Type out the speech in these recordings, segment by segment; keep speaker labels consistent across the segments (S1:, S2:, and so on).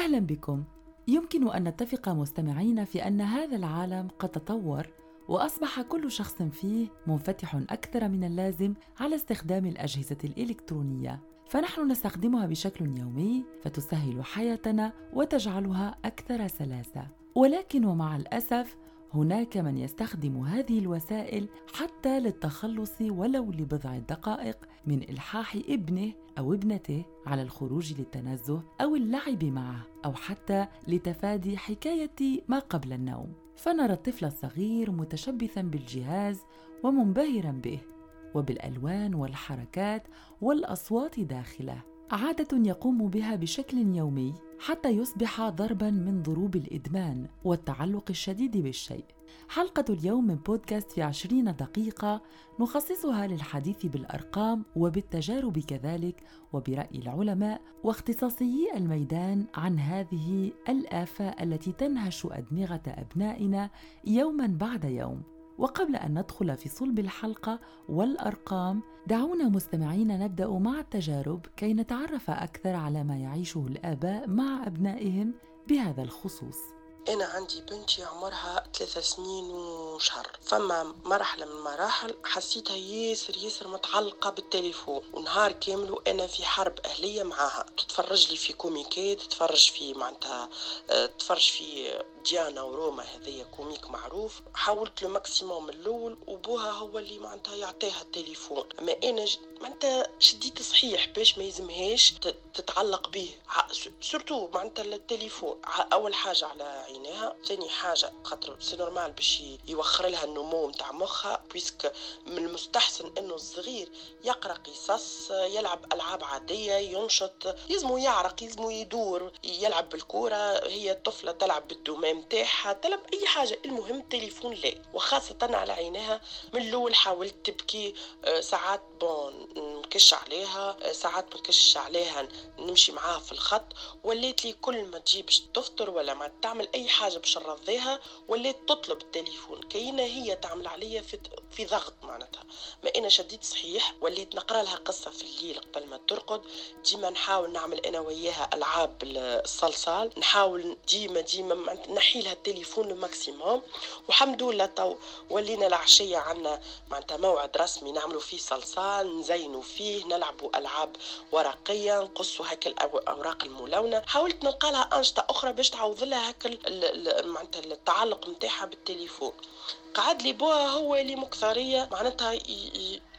S1: أهلا بكم. يمكن أن نتفق مستمعين في أن هذا العالم قد تطور وأصبح كل شخص فيه منفتح أكثر من اللازم على استخدام الأجهزة الإلكترونية. فنحن نستخدمها بشكل يومي فتسهل حياتنا وتجعلها أكثر سلاسة. ولكن ومع الأسف هناك من يستخدم هذه الوسائل حتى للتخلص ولو لبضع دقائق من إلحاح ابنه أو ابنته على الخروج للتنزه أو اللعب معه أو حتى لتفادي حكاية ما قبل النوم. فنرى الطفل الصغير متشبثا بالجهاز ومنبهرا به وبالألوان والحركات والأصوات داخله. عادة يقوم بها بشكل يومي حتى يصبح ضربا من ضروب الإدمان والتعلق الشديد بالشيء. حلقة اليوم من بودكاست في عشرين دقيقة نخصصها للحديث بالأرقام وبالتجارب كذلك وبرأي العلماء واختصاصيي الميدان عن هذه الآفة التي تنهش أدمغة أبنائنا يوما بعد يوم. وقبل أن ندخل في صلب الحلقة والأرقام دعونا مستمعين نبدأ مع التجارب كي نتعرف أكثر على ما يعيشه الآباء مع أبنائهم بهذا الخصوص.
S2: أنا عندي بنتي عمرها ثلاثة سنين وشهر فما مرحلة من المراحل حسيتها ياسر ياسر متعلقة بالتليفون ونهار كامل وأنا في حرب أهلية معاها. تتفرج لي في كوميكات تتفرج في معناتها آه، تتفرج في ديانا وروما هذيا comique معروف. حاولت له maximum الأول وبوها هو اللي معناتها يعطيها التليفون. أما أنا. معناتها شديت صحيح باش ما يلزمهاش تتعلق به. surtout معناتها التليفون أول حاجة على عينيها ثاني حاجة خاطر c'est normal باش يوخر لها النمو نتاع مخها puisque من المستحسن إنه الصغير يقرأ قصص يلعب ألعاب عادية ينشط يلزمو يعرق يلزمو يدور يلعب بالكورة هي الطفله تلعب بالدومان متاعها طلب أي حاجة. المهم تليفون لا وخاصة على عينها من الأول حاولت تبكي آه، ساعات bon نكش عليها آه، ساعات نكش عليها نمشي معاها في الخط. وليت لي كل ما تجي باش تفطر ولا ما تعمل أي حاجة باش نرضيها وليت تطلب التليفون. كينا هي تعمل عليا في في ضغط معناتها. ما أنا شديت صحيح وليت نقرا لها قصة في الليل قبل ما ترقد. ديما نحاول نعمل أنا وياها ألعاب الصلصال نحاول ديما ديما نحي لها التليفون ال maximum والحمد لله تو ولينا العشية عندنا معناتها موعد رسمي نعملوا فيه صلصال نزينوا فيه نلعبوا ألعاب ورقية نقصوا هيك الاوراق الملونة. حاولت نلقى لها أنشطة أخرى باش تعوض لها هيك معناتها التعلق نتاعها بالتليفون. قعد لي بوها هو اللي مكثرية معناتها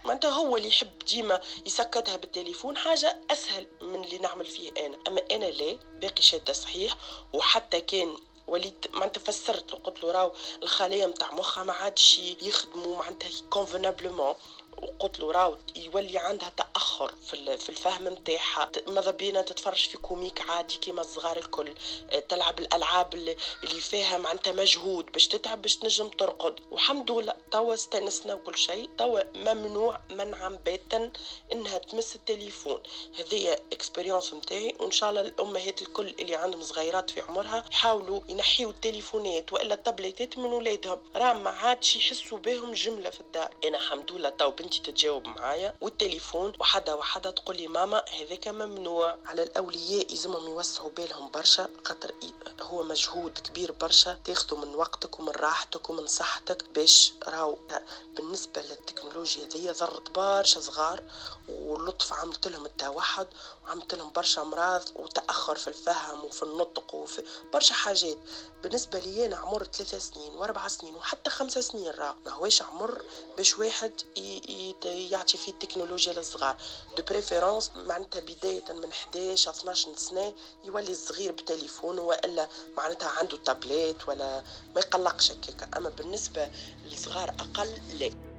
S2: معناتها هو اللي يحب ديما يسكتها بالتليفون حاجة أسهل من اللي نعمل فيه أنا. أما أنا لا باقي شاده صحيح وحتى كان وليت معناتها فسرت قلت له راهو الخلايا نتاع مخها ما عادش يخدموا معناتها convenablement وقلت له راو يولي عندها تأخر في في الفهم نتاعها ماذا بينا تتفرج في comique عادي كيما الصغار الكل تلعب الألعاب اللي فيها معناتها مجهود باش تتعب باش تنجم ترقد. والحمد لله توا استأنسنا وكل شيء توا ممنوع منعا باتا إنها تمس التليفون. هذه expérience نتاعي وإن شاء الله الأمهات الكل اللي عندهم صغيرات في عمرها يحاولوا ينحيوا التليفونات وإلا التابليتات من ولادهم. راه ما عادش يحسوا بهم جملة في الدار. أنا الحمد لله تو بنتي تتجاوب معايا والتليفون وحدة وحدة تقول لي ماما هذاك ممنوع. على الأولياء يلزمهم يوسعوا بالهم برشا خاطر هو مجهود كبير برشا تاخذوا من وقتك ومن راحتك ومن صحتك باش راهو. بالنسبة للتكنولوجيا ذي ضرت برشا صغار واللطف عملت لهم التوحد وعملت لهم برشا أمراض وتأخر في الفهم وفي النطق وفي برشا حاجات. بالنسبة لي أنا عمر ثلاثة سنين وأربع سنين وحتى خمسة سنين راه ما هوش عمر باش واحد يعطي فيه التكنولوجيا للصغار. de préférence معناتها بداية من 11 12 سنة يولي الصغير بتليفون والا معناتها عنده تابلت ولا ما يقلقش هكاك. أما بالنسبة للصغار أقل لا.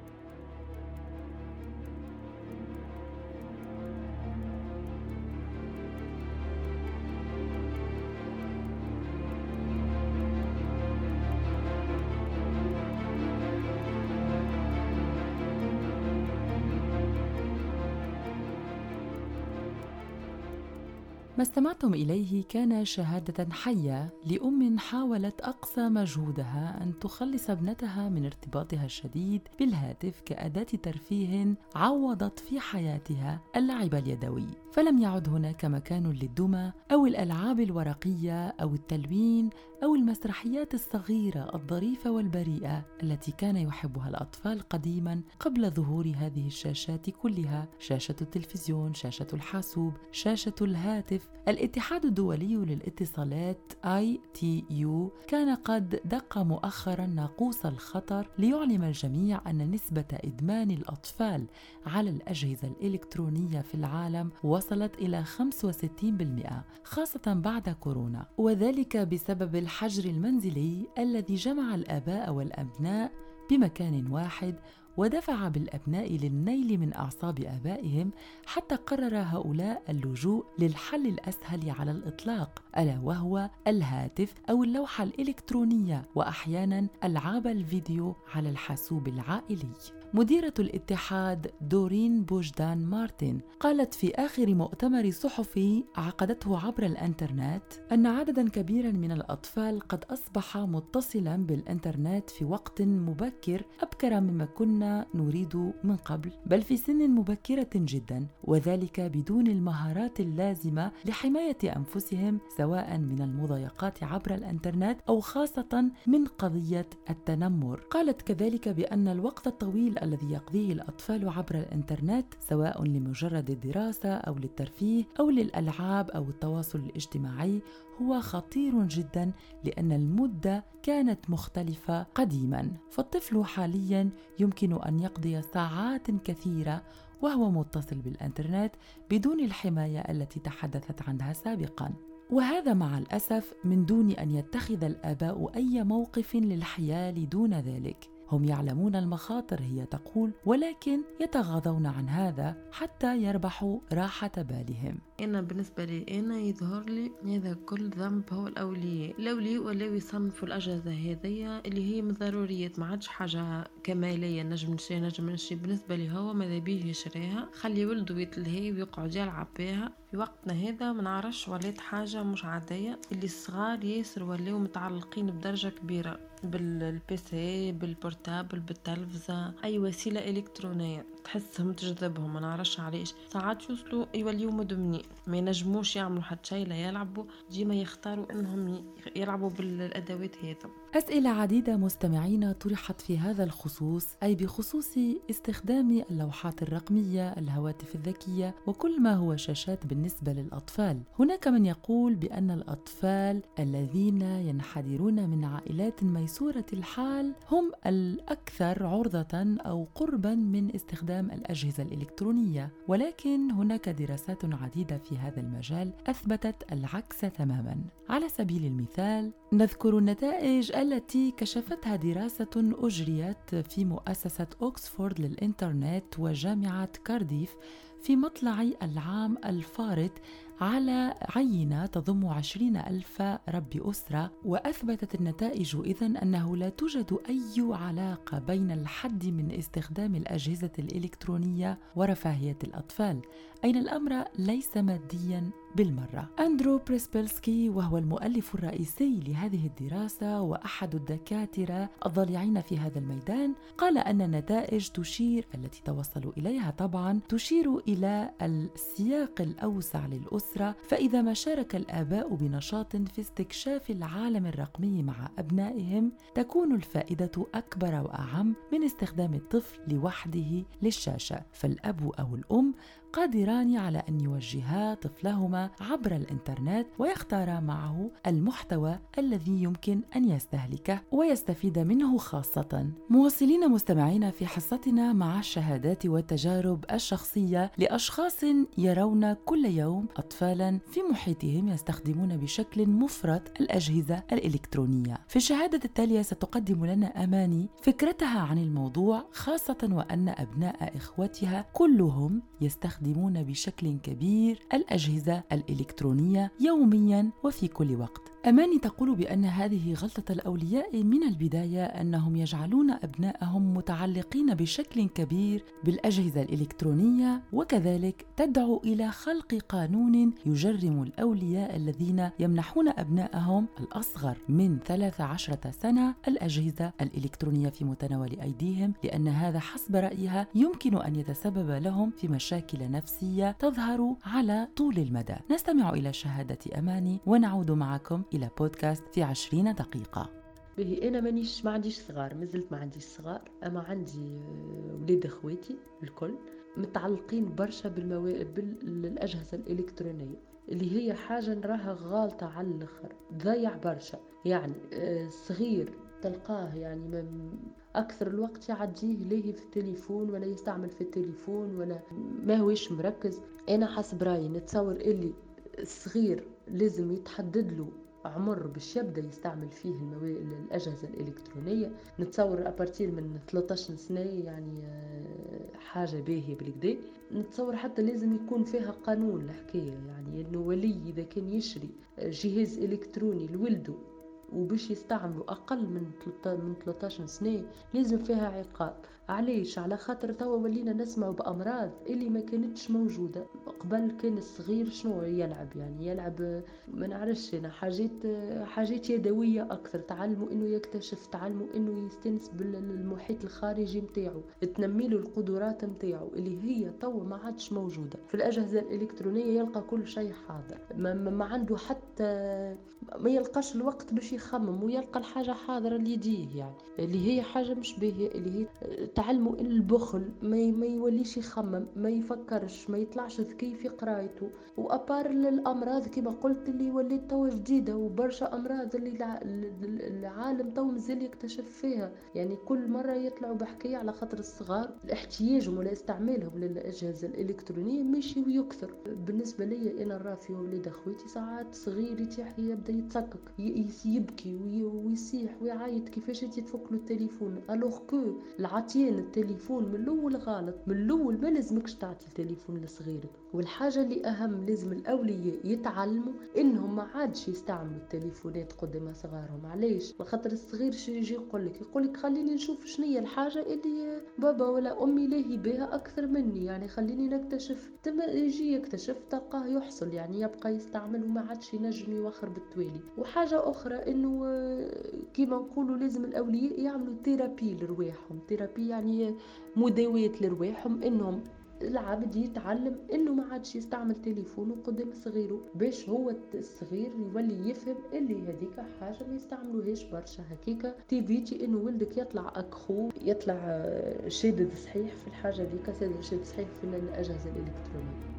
S1: ما استمعتم إليه كان شهادة حية لأم حاولت أقصى مجهودها أن تخلص ابنتها من ارتباطها الشديد بالهاتف كأداة ترفيه عوضت في حياتها اللعب اليدوي. فلم يعد هناك مكان للدمى أو الألعاب الورقية أو التلوين أو المسرحيات الصغيرة الظريفة والبريئة التي كان يحبها الأطفال قديما قبل ظهور هذه الشاشات كلها شاشة التلفزيون، شاشة الحاسوب، شاشة الهاتف. الاتحاد الدولي للاتصالات ITU كان قد دق مؤخرا ناقوس الخطر ليعلم الجميع أن نسبة إدمان الأطفال على الأجهزة الإلكترونية في العالم وصلت إلى 65% خاصة بعد كورونا وذلك بسبب الحجر المنزلي الذي جمع الآباء والأبناء بمكان واحد ودفع بالأبناء للنيل من أعصاب آبائهم حتى قرر هؤلاء اللجوء للحل الأسهل على الإطلاق ألا وهو الهاتف أو اللوحة الإلكترونية واحيانا ألعاب الفيديو على الحاسوب العائلي. مديرة الاتحاد دورين بوجدان مارتن قالت في آخر مؤتمر صحفي عقدته عبر الإنترنت أن عددا كبيرا من الأطفال قد أصبح متصلا بالإنترنت في وقت مبكر أبكر مما كنا نريد من قبل بل في سن مبكرة جدا وذلك بدون المهارات اللازمة لحماية أنفسهم سواء من المضايقات عبر الإنترنت أو خاصة من قضية التنمر. قالت كذلك بأن الوقت الطويل الذي يقضيه الأطفال عبر الإنترنت سواء لمجرد الدراسة أو للترفيه أو للألعاب أو التواصل الاجتماعي هو خطير جدا لأن المدة كانت مختلفة قديما. فالطفل حاليا يمكن أن يقضي ساعات كثيرة وهو متصل بالإنترنت بدون الحماية التي تحدثت عنها سابقا. وهذا مع الأسف من دون أن يتخذ الآباء أي موقف للحياة دون ذلك. هم يعلمون المخاطر هي تقول ولكن يتغاضون عن هذا حتى يربحوا راحة بالهم.
S3: أنا بالنسبة لي أنا يظهر لي هذا كل ذنب هو الأولياء الأولياء ولاو يصنفوا الأجهزة هذية اللي هي من ضروريات ما عادش حاجة كمالية نجم نشري نجم نشري. بالنسبة لي هو ماذا بيه يشريها خلي ولده يتلهي ويقعد يلعب بها في وقتنا هذا ما نعرفش ولات حاجة مش عادية. اللي الصغار ياسر ولاو متعلقين بدرجة كبيرة بالبيسي بالبورتابل بالتلفزة أي وسيلة إلكترونية. تحسهم تجذبهم ما نعرفش علاش. ساعات يوصلوا يوليو مدمنين ما ينجموش يعملوا حتى شيء لا يلعبوا. ديما يختاروا إنهم يلعبوا بالأدوات هذا
S1: أسئلة عديدة مستمعين طرحت في هذا الخصوص أي بخصوص استخدام اللوحات الرقمية الهواتف الذكية وكل ما هو شاشات بالنسبة للأطفال. هناك من يقول بأن الأطفال الذين ينحدرون من عائلات ميسورة الحال هم الأكثر عرضة أو قربا من استخدام الأجهزة الإلكترونية. ولكن هناك دراسات عديدة في هذا المجال أثبتت العكس تماما. على سبيل المثال نذكر النتائج التي كشفتها دراسة أجريت في مؤسسة اوكسفورد للإنترنت وجامعة كارديف في مطلع العام الفارط على عينة تضم عشرين ألف رب أسرة وأثبتت النتائج إذن أنه لا توجد أي علاقة بين الحد من استخدام الأجهزة الإلكترونية ورفاهية الأطفال. أين الأمر ليس ماديا بالمرة؟ أندرو بريسبلسكي وهو المؤلف الرئيسي لهذه الدراسة وأحد الدكاترة الضالعين في هذا الميدان قال أن النتائج تشير التي توصلوا إليها طبعا تشير إلى السياق الأوسع للأسرة فإذا ما شارك الآباء بنشاط في استكشاف العالم الرقمي مع أبنائهم تكون الفائدة أكبر وأعم من استخدام الطفل لوحده للشاشة. فالأب أو الأم قادران على أن يوجها طفلهما عبر الإنترنت ويختارا معه المحتوى الذي يمكن أن يستهلكه ويستفيد منه خاصة. مواصلين مستمعين في حصتنا مع الشهادات والتجارب الشخصية لأشخاص يرون كل يوم اطفالا في محيطهم يستخدمون بشكل مفرط الأجهزة الإلكترونية. في الشهادة التالية ستقدم لنا أماني فكرتها عن الموضوع خاصة وأن أبناء إخوتها كلهم يستخدمون يستخدمون بشكل كبير الأجهزة الإلكترونية يوميا وفي كل وقت. أماني تقول بأن هذه غلطة الأولياء من البداية أنهم يجعلون أبنائهم متعلقين بشكل كبير بالأجهزة الإلكترونية وكذلك تدعو إلى خلق قانون يجرم الأولياء الذين يمنحون أبنائهم الأصغر من 13 سنة الأجهزة الإلكترونية في متناول أيديهم لأن هذا حسب رأيها يمكن أن يتسبب لهم في مشاكل نفسية تظهر على طول المدى. نستمع إلى شهادة أماني ونعود معكم إلى بودكاست في عشرين دقيقة.
S3: به أنا مانيش ما عنديش صغار مازلت ما عنديش صغار. أما عندي آه، ولاد أخواتي الكل متعلقين برشا بالموا... بالاجهزه الإلكترونية اللي هي حاجة نراها غالطة على الآخر ضيع برشا. يعني آه، صغير تلقاه يعني ما أكثر الوقت يعديه ليه في التليفون ولا يستعمل في التليفون ولا ما هوش مركز. أنا حسب رأيي نتصور اللي الصغير لازم يتحدد له عمر باش يبدا يستعمل فيه المو... الأجهزة الإلكترونية. نتصور ابارتير من 13 سنة يعني آه، حاجة باهية بالكدا. نتصور حتى لازم يكون فيها قانون الحكاية يعني إنه ولي إذا كان يشري جهاز إلكتروني لولده وباش يستعملوا أقل من من 13 سنة لازم فيها عقاب. علاش؟ على خاطر توا ولينا نسمعوا بأمراض اللي ما كانتش موجودة. قبل كان الصغير شنو يلعب يعني؟ يلعب ما نعرفش أنا حاجات حاجات يدوية أكثر. تعلموا إنه يكتشف تعلموا إنه يستنس بالمحيط الخارجي نتاعو تنمي له القدرات نتاعو اللي هي توا ما عادش موجودة. في الأجهزة الإلكترونية يلقى كل شيء حاضر. ما, ما عنده حتى ما يلقاش الوقت باش يخمم ويلقى الحاجة حاضرة ليديه يعني. اللي هي حاجة مش باهيه اللي هي تعلموا البخل. ما, ما يوليش يخمم ما يفكرش ما يطلعش ذكي في قرايته وأبار الامراض كما قلت اللي ولات توا جديدة وبرشا أمراض اللي العالم تو مازال يكتشف فيها. يعني كل مرة يطلعوا بحكاية على خاطر الصغار احتياجهم ولا استعمالهم للأجهزة الإلكترونية ماشي ويكثر. بالنسبة لي أنا نرى في ولاد اخواتي ساعات صغير يتيح يبدأ يتسكك يبكي ويصيح ويعيط كيفاش انت تفك له التليفون. ألوغ كو العطيان التليفون من الأول غلط من الأول ما لازمكش تعطي التليفون لصغيرك. والحاجة اللي أهم لازم الأولياء يتعلموا إنهم ما عادش يستعملوا التليفونات قدام صغارهم. علاش؟ خاطر الصغير شو يجي يقول لك؟ يقول لك خليني نشوف شنو هي الحاجة اللي بابا ولا أمي لاهي بها أكثر مني يعني خليني نكتشف. تما يجي يكتشف تلقاه يحصل يعني يبقى يستعمل وما عادش ينجم يوخر بالتوالي. وحاجة أخرى إنه كيما نقولوا لازم الأولياء يعملوا thérapie لرواحهم thérapie يعني مداواه لرواحهم إنهم العبد يتعلم إنه ما عادش يستعمل تليفونه قدام صغيره باش هو الصغير يولي يفهم اللي هذيك حاجة ما يستعملوهاش برشا. هكيكا ت éviter إنه ولدك يطلع accro يطلع شادد صحيح في الحاجة هذيك شادد صحيح في الأجهزة الإلكترونية.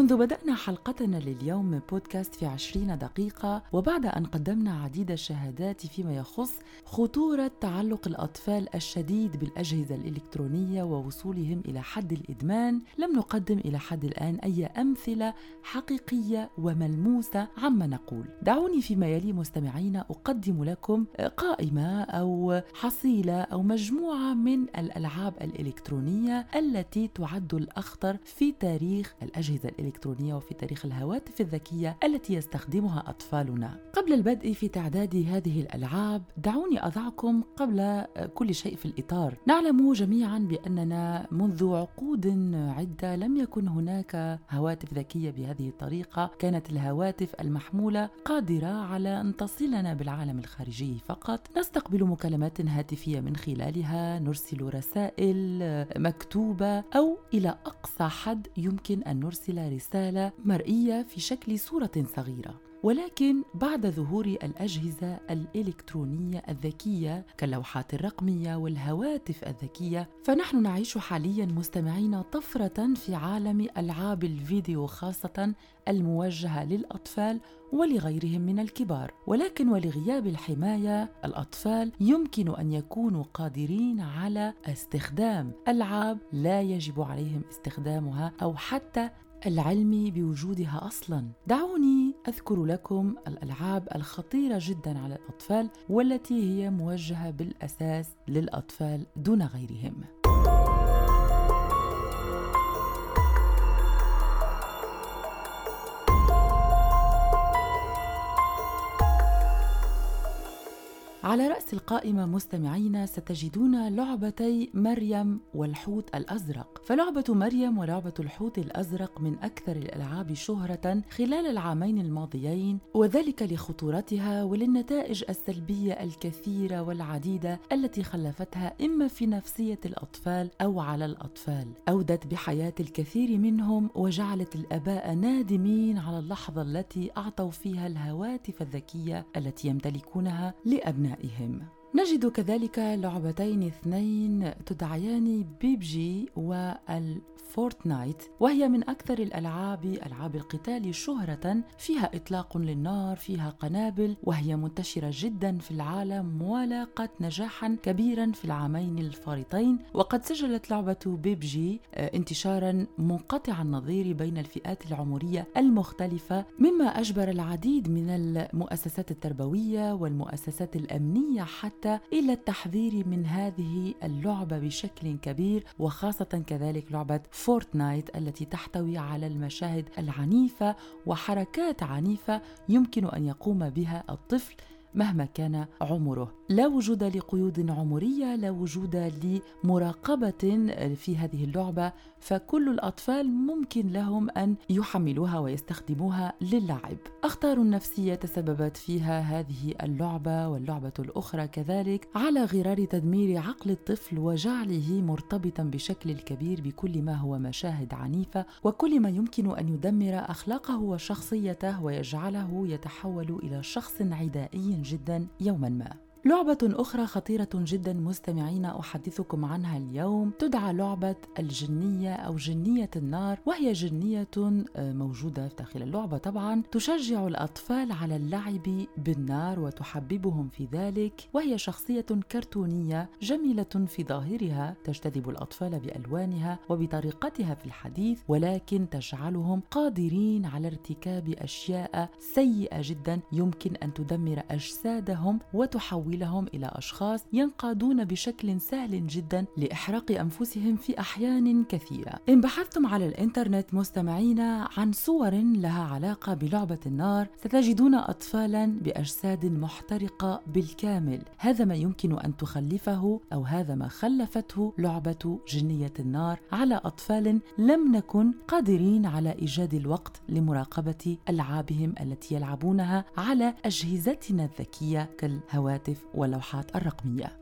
S1: منذ بدأنا حلقتنا لليوم من بودكاست في عشرين دقيقة وبعد أن قدمنا عديد الشهادات فيما يخص خطورة تعلق الأطفال الشديد بالأجهزة الإلكترونية ووصولهم إلى حد الإدمان لم نقدم إلى حد الآن أي أمثلة حقيقية وملموسة عما نقول. دعوني فيما يلي مستمعين أقدم لكم قائمة أو حصيلة أو مجموعة من الألعاب الإلكترونية التي تعد الأخطر في تاريخ الأجهزة الإلكترونية. الإلكترونية وفي تاريخ الهواتف الذكية التي يستخدمها أطفالنا. قبل البدء في تعداد هذه الألعاب، دعوني أضعكم قبل كل شيء في الإطار. نعلم جميعا بأننا منذ عقود عدة لم يكن هناك هواتف ذكية بهذه الطريقة، كانت الهواتف المحمولة قادرة على أن تصلنا بالعالم الخارجي فقط، نستقبل مكالمات هاتفية من خلالها، نرسل رسائل مكتوبة أو إلى أقصى حد يمكن أن نرسل رسالة مرئية في شكل صورة صغيرة. ولكن بعد ظهور الأجهزة الإلكترونية الذكية كاللوحات الرقمية والهواتف الذكية فنحن نعيش حاليا مستمعين طفرة في عالم ألعاب الفيديو خاصة الموجهة للأطفال ولغيرهم من الكبار. ولكن ولغياب الحماية الأطفال يمكن أن يكونوا قادرين على استخدام ألعاب لا يجب عليهم استخدامها أو حتى العلم بوجودها أصلا. دعوني أذكر لكم الألعاب الخطيرة جدا على الأطفال والتي هي موجهة بالأساس للأطفال دون غيرهم. على رأس القائمة مستمعين ستجدون لعبتي مريم والحوت الأزرق. فلعبة مريم ولعبة الحوت الأزرق من أكثر الألعاب شهرة خلال العامين الماضيين وذلك لخطورتها وللنتائج السلبية الكثيرة والعديدة التي خلفتها إما في نفسية الأطفال أو على الأطفال. أودت بحياة الكثير منهم وجعلت الآباء نادمين على اللحظة التي أعطوا فيها الهواتف الذكية التي يمتلكونها لأبنائهم. أبنائهم. نجد كذلك لعبتين اثنين تدعيان بيبجي وال Fortnite وهي من أكثر الألعاب ألعاب القتال شهرة فيها إطلاق للنار فيها قنابل وهي منتشرة جدا في العالم ولاقت نجاحا كبيرا في العامين الفارطين وقد سجلت لعبة بيبجي آه، انتشارا منقطع النظير بين الفئات العمرية المختلفة مما أجبر العديد من المؤسسات التربوية والمؤسسات الأمنية حتى إلى التحذير من هذه اللعبة بشكل كبير وخاصة كذلك لعبة Fortnite التي تحتوي على المشاهد العنيفة وحركات عنيفة يمكن أن يقوم بها الطفل مهما كان عمره. لا وجود لقيود عمرية لا وجود لمراقبة في هذه اللعبة فكل الأطفال ممكن لهم أن يحملوها ويستخدموها للعب. اخطار النفسية تسببت فيها هذه اللعبة واللعبة الأخرى كذلك على غرار تدمير عقل الطفل وجعله مرتبطا بشكل كبير بكل ما هو مشاهد عنيفة وكل ما يمكن أن يدمر أخلاقه وشخصيته ويجعله يتحول إلى شخص عدائي جدا يوما ما. لعبة أخرى خطيرة جدا مستمعين أحدثكم عنها اليوم. تدعى لعبة الجنية أو جنية النار وهي جنية آه، موجودة داخل اللعبة طبعا. تشجع الأطفال على اللعب بالنار وتحببهم في ذلك وهي شخصية كرتونية جميلة في ظاهرها. تجتذب الأطفال بألوانها وبطريقتها في الحديث ولكن تجعلهم قادرين على ارتكاب أشياء سيئة جدا. يمكن أن تدمر أجسادهم وتحول تحويلهم إلى أشخاص ينقادون بشكل سهل جدا لإحراق أنفسهم في أحيان كثيرة. إن بحثتم على الإنترنت مستمعين عن صور لها علاقة بلعبة النار ستجدون أطفالا بأجساد محترقة بالكامل. هذا ما يمكن أن تخلفه أو هذا ما خلفته لعبة جنية النار على أطفال لم نكن قادرين على إيجاد الوقت لمراقبة ألعابهم التي يلعبونها على أجهزتنا الذكية كالهواتف واللوحات الرقمية.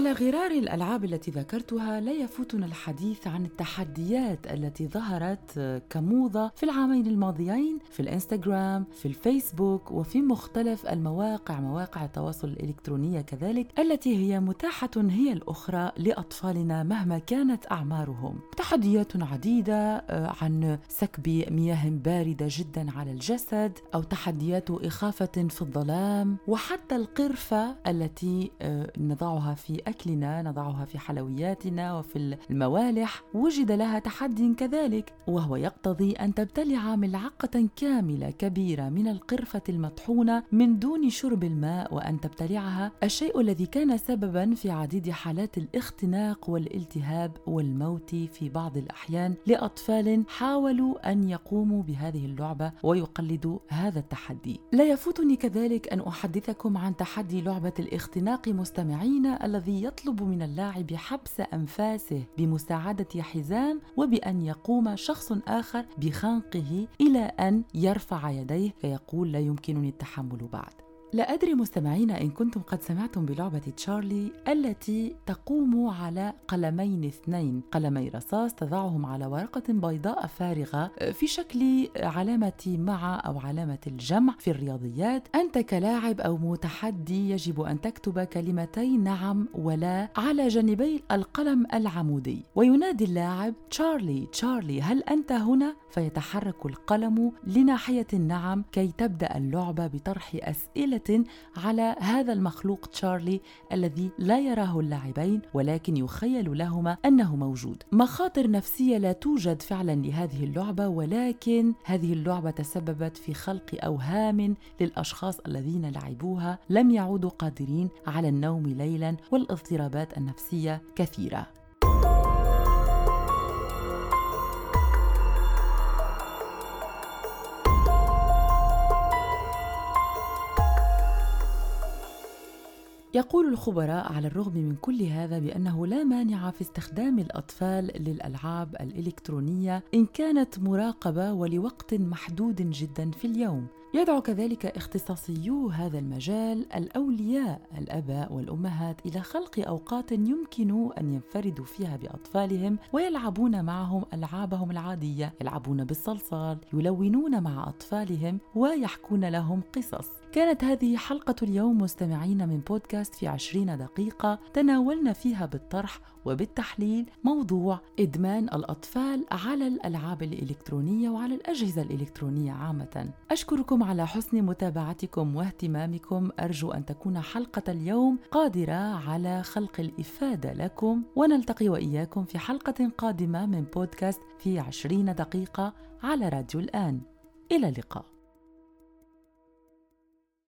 S1: على غرار الألعاب التي ذكرتها لا يفوتنا الحديث عن التحديات التي ظهرت كموضة في العامين الماضيين في الإنستغرام في الفيسبوك وفي مختلف المواقع مواقع التواصل الإلكترونية كذلك التي هي متاحة هي الأخرى لأطفالنا مهما كانت أعمارهم. تحديات عديدة آه، عن سكب مياه باردة جدا على الجسد أو تحديات إخافة في الظلام وحتى القرفة التي آه، نضعها في أكلنا نضعها في حلوياتنا وفي الموالح وجد لها تحدي كذلك وهو يقتضي أن تبتلع ملعقة كاملة كبيرة من القرفة المطحونة من دون شرب الماء وأن تبتلعها الشيء الذي كان سببا في عديد حالات الاختناق والالتهاب والموت في بعض الأحيان لأطفال حاولوا أن يقوموا بهذه اللعبة ويقلدوا هذا التحدي. لا يفوتني كذلك أن أحدثكم عن تحدي لعبة الاختناق مستمعين الذي يطلب من اللاعب حبس أنفاسه بمساعدة حزام وبأن يقوم شخص آخر بخنقه إلى أن يرفع يديه فيقول لا يمكنني التحمل بعد. لا أدري مستمعين إن كنتم قد سمعتم بلعبة تشارلي التي تقوم على قلمين اثنين. قلمي رصاص تضعهم على ورقة بيضاء فارغة في شكل علامة مع أو علامة الجمع. في الرياضيات أنت كلاعب أو متحدي يجب أن تكتب كلمتين نعم ولا على جانبي القلم العمودي. وينادي اللاعب تشارلي تشارلي هل أنت هنا؟ فيتحرك القلم لناحية النعم كي تبدأ اللعبة بطرح أسئلة على هذا المخلوق تشارلي الذي لا يراه اللاعبين ولكن يخيل لهما أنه موجود. مخاطر نفسية لا توجد فعلا لهذه اللعبة ولكن هذه اللعبة تسببت في خلق أوهام للأشخاص الذين لعبوها. لم يعودوا قادرين على النوم ليلا والإضطرابات النفسية كثيرة. يقول الخبراء على الرغم من كل هذا بأنه لا مانع في استخدام الأطفال للألعاب الإلكترونية إن كانت مراقبة ولوقت محدود جدا في اليوم. يدعو كذلك اختصاصيو هذا المجال الأولياء الأباء والأمهات إلى خلق أوقات يمكن أن ينفردوا فيها بأطفالهم ويلعبون معهم ألعابهم العادية يلعبون بالصلصال يلونون مع أطفالهم ويحكون لهم قصص. كانت هذه حلقة اليوم مستمعين من بودكاست في عشرين دقيقة تناولنا فيها بالطرح وبالتحليل موضوع إدمان الأطفال على الألعاب الإلكترونية وعلى الأجهزة الإلكترونية عامة. أشكركم على حسن متابعتكم واهتمامكم. أرجو أن تكون حلقة اليوم قادرة على خلق الإفادة لكم. ونلتقي وإياكم في حلقة قادمة من بودكاست في عشرين دقيقة على راديو الآن. إلى اللقاء.